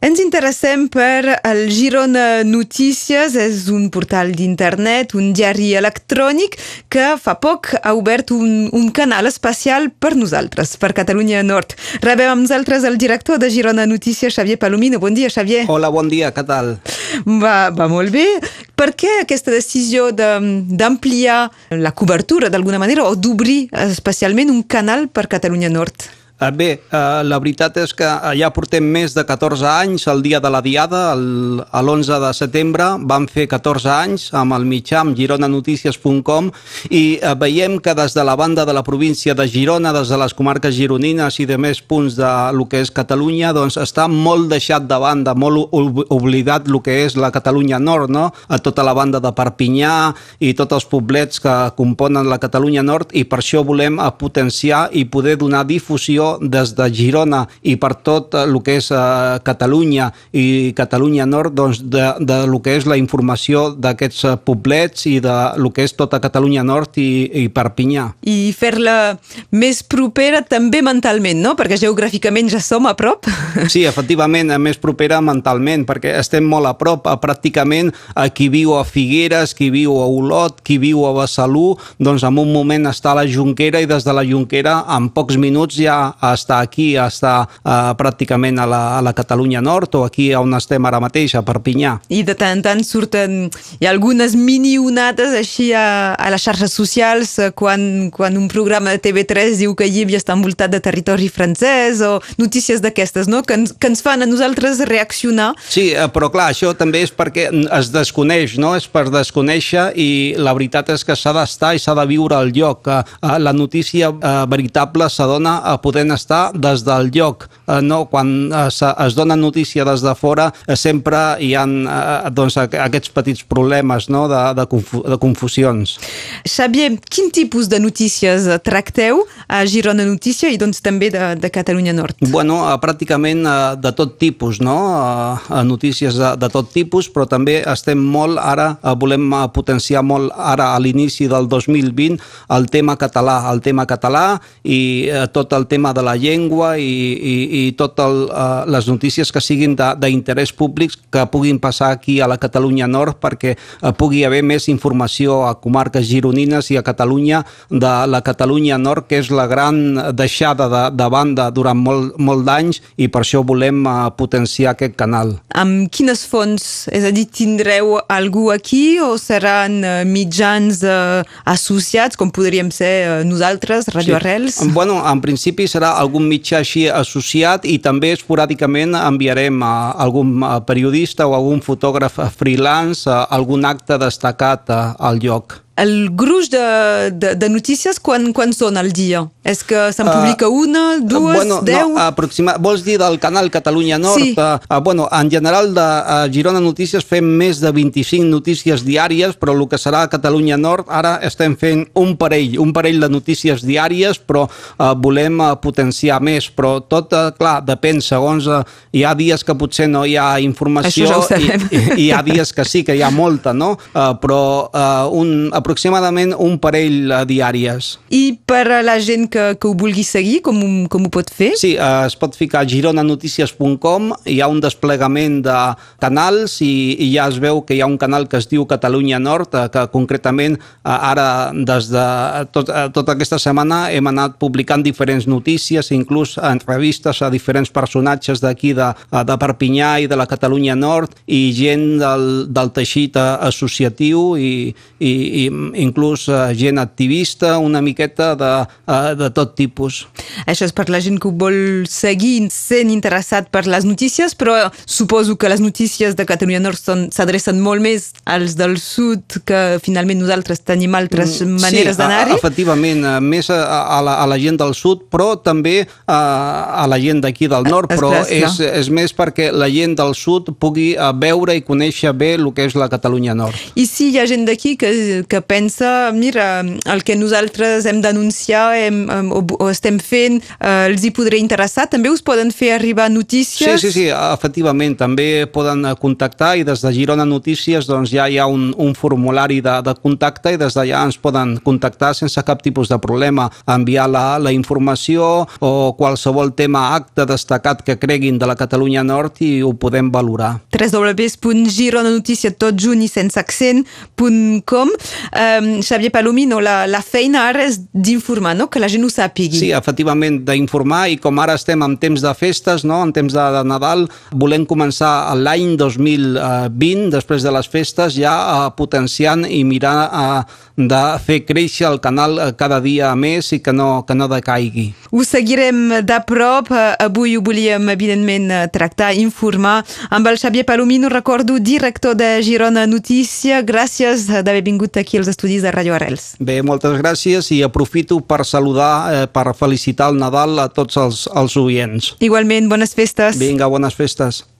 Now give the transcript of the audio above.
Ens interessem per el Girona Notícies, és un portal d'internet, un diari electrònic que fa poc ha obert un, un canal especial per nosaltres, per Catalunya Nord. Rebem amb nosaltres el director de Girona Notícies, Xavier Palomino. Bon dia, Xavier. Hola, bon dia, què tal? Va, va molt bé. Per què aquesta decisió d'ampliar la cobertura d'alguna manera o d'obrir especialment un canal per Catalunya Nord? Eh, bé, eh, la veritat és que eh, ja portem més de 14 anys, el dia de la Diada, l'11 de setembre, vam fer 14 anys amb el mitjà, amb gironanotícies.com, i veiem que des de la banda de la província de Girona, des de les comarques gironines i de més punts de lo que és Catalunya, doncs està molt deixat de banda, molt oblidat el que és la Catalunya Nord, no? A tota la banda de Perpinyà i tots els poblets que componen la Catalunya Nord, i per això volem potenciar i poder donar difusió des de Girona i per tot el que és uh, Catalunya i Catalunya Nord doncs de, de lo que és la informació d'aquests uh, poblets i de lo que és tota Catalunya Nord i, i Perpinyà. I fer-la més propera també mentalment, no? Perquè geogràficament ja som a prop. Sí, efectivament, més propera mentalment, perquè estem molt a prop, a pràcticament a qui viu a Figueres, qui viu a Olot, qui viu a Besalú, doncs en un moment està a la Junquera i des de la Junquera en pocs minuts ja estar aquí, a estar uh, pràcticament a la, a la Catalunya Nord o aquí on estem ara mateix, a Perpinyà. I de tant en tant surten, hi ha algunes mini-onades així a, a les xarxes socials eh, quan, quan un programa de TV3 diu que Llívia està envoltat de territori francès o notícies d'aquestes, no? Que ens, que ens fan a nosaltres reaccionar. Sí, eh, però clar, això també és perquè es desconeix, no? És per desconèixer i la veritat és que s'ha d'estar i s'ha de viure al lloc. La notícia veritable s'adona a estar des del lloc. Eh, no? Quan es, es dona notícia des de fora eh, sempre hi ha eh, doncs, aquests petits problemes no? de, de, confu de confusions. Xavier, quin tipus de notícies tracteu a Girona Notícia i doncs també de, de Catalunya Nord? Bueno, pràcticament de tot tipus, no? Notícies de, de tot tipus, però també estem molt ara, volem potenciar molt ara a l'inici del 2020 el tema català, el tema català i tot el tema de de la llengua i, i, i totes uh, les notícies que siguin d'interès públic que puguin passar aquí a la Catalunya Nord perquè uh, pugui haver més informació a comarques gironines i a Catalunya de la Catalunya Nord, que és la gran deixada de, de banda durant molt, molt d'anys i per això volem uh, potenciar aquest canal. Amb quines fonts? És a dir, tindreu algú aquí o seran mitjans uh, associats, com podríem ser uh, nosaltres, Radio sí. Arrels? Bueno, en principi serà algun mitjà així associat i també esporàdicament enviarem a algun periodista o algun fotògraf freelance a algun acte destacat al lloc el gruix de, de, de notícies quan, quan són al dia? És que se'n uh, publica una, dues, bueno, deu? No, aproxima... Vols dir del canal Catalunya Nord? Sí. Uh, uh, bueno, en general de uh, Girona Notícies fem més de 25 notícies diàries, però el que serà Catalunya Nord ara estem fent un parell, un parell de notícies diàries, però uh, volem uh, potenciar més, però tot, uh, clar, depèn, segons uh, hi ha dies que potser no hi ha informació ja i, i, i hi ha dies que sí, que hi ha molta, no? Uh, però uh, un, aproximadament un parell diàries. I per a la gent que, que ho vulgui seguir, com, com ho pot fer? Sí, uh, es pot ficar a gironanotícies.com, hi ha un desplegament de canals i, i ja es veu que hi ha un canal que es diu Catalunya Nord, uh, que concretament uh, ara des de tot, tota aquesta setmana hem anat publicant diferents notícies, inclús entrevistes a diferents personatges d'aquí de, de Perpinyà i de la Catalunya Nord i gent del, del teixit associatiu i, i, i inclús uh, gent activista, una miqueta de, uh, de tot tipus. Això és per la gent que vol seguir sent interessat per les notícies, però suposo que les notícies de Catalunya Nord s'adrecen molt més als del sud, que finalment nosaltres tenim altres mm, maneres sí, d'anar-hi. efectivament, eh, més a, a, la, a la gent del sud, però també a, a la gent d'aquí del nord, però és, és més perquè la gent del sud pugui veure i conèixer bé el que és la Catalunya Nord. I si hi ha gent d'aquí que, que que pensa, mira, el que nosaltres hem d'anunciar hem, o, o estem fent eh, els hi podré interessar, també us poden fer arribar notícies? Sí, sí, sí, efectivament, també poden contactar i des de Girona Notícies doncs, ja hi ha un, un formulari de, de contacte i des d'allà ens poden contactar sense cap tipus de problema, enviar la, la informació o qualsevol tema acte destacat que creguin de la Catalunya Nord i ho podem valorar. www.gironanotícia um, Xavier Palomino, la, la feina ara és d'informar, no? que la gent ho sàpigui. Sí, efectivament, d'informar i com ara estem en temps de festes, no? en temps de, de Nadal, volem començar l'any 2020, després de les festes, ja uh, potenciant i mirar uh, de fer créixer el canal uh, cada dia més i que no, que no decaigui. Ho seguirem de prop. Avui ho volíem, evidentment, tractar, informar amb el Xavier Palomino, recordo, director de Girona Notícia. Gràcies d'haver vingut aquí als estudis de Radio Arrels. Bé, moltes gràcies i aprofito per saludar, eh, per felicitar el Nadal a tots els, els oients. Igualment, bones festes. Vinga, bones festes.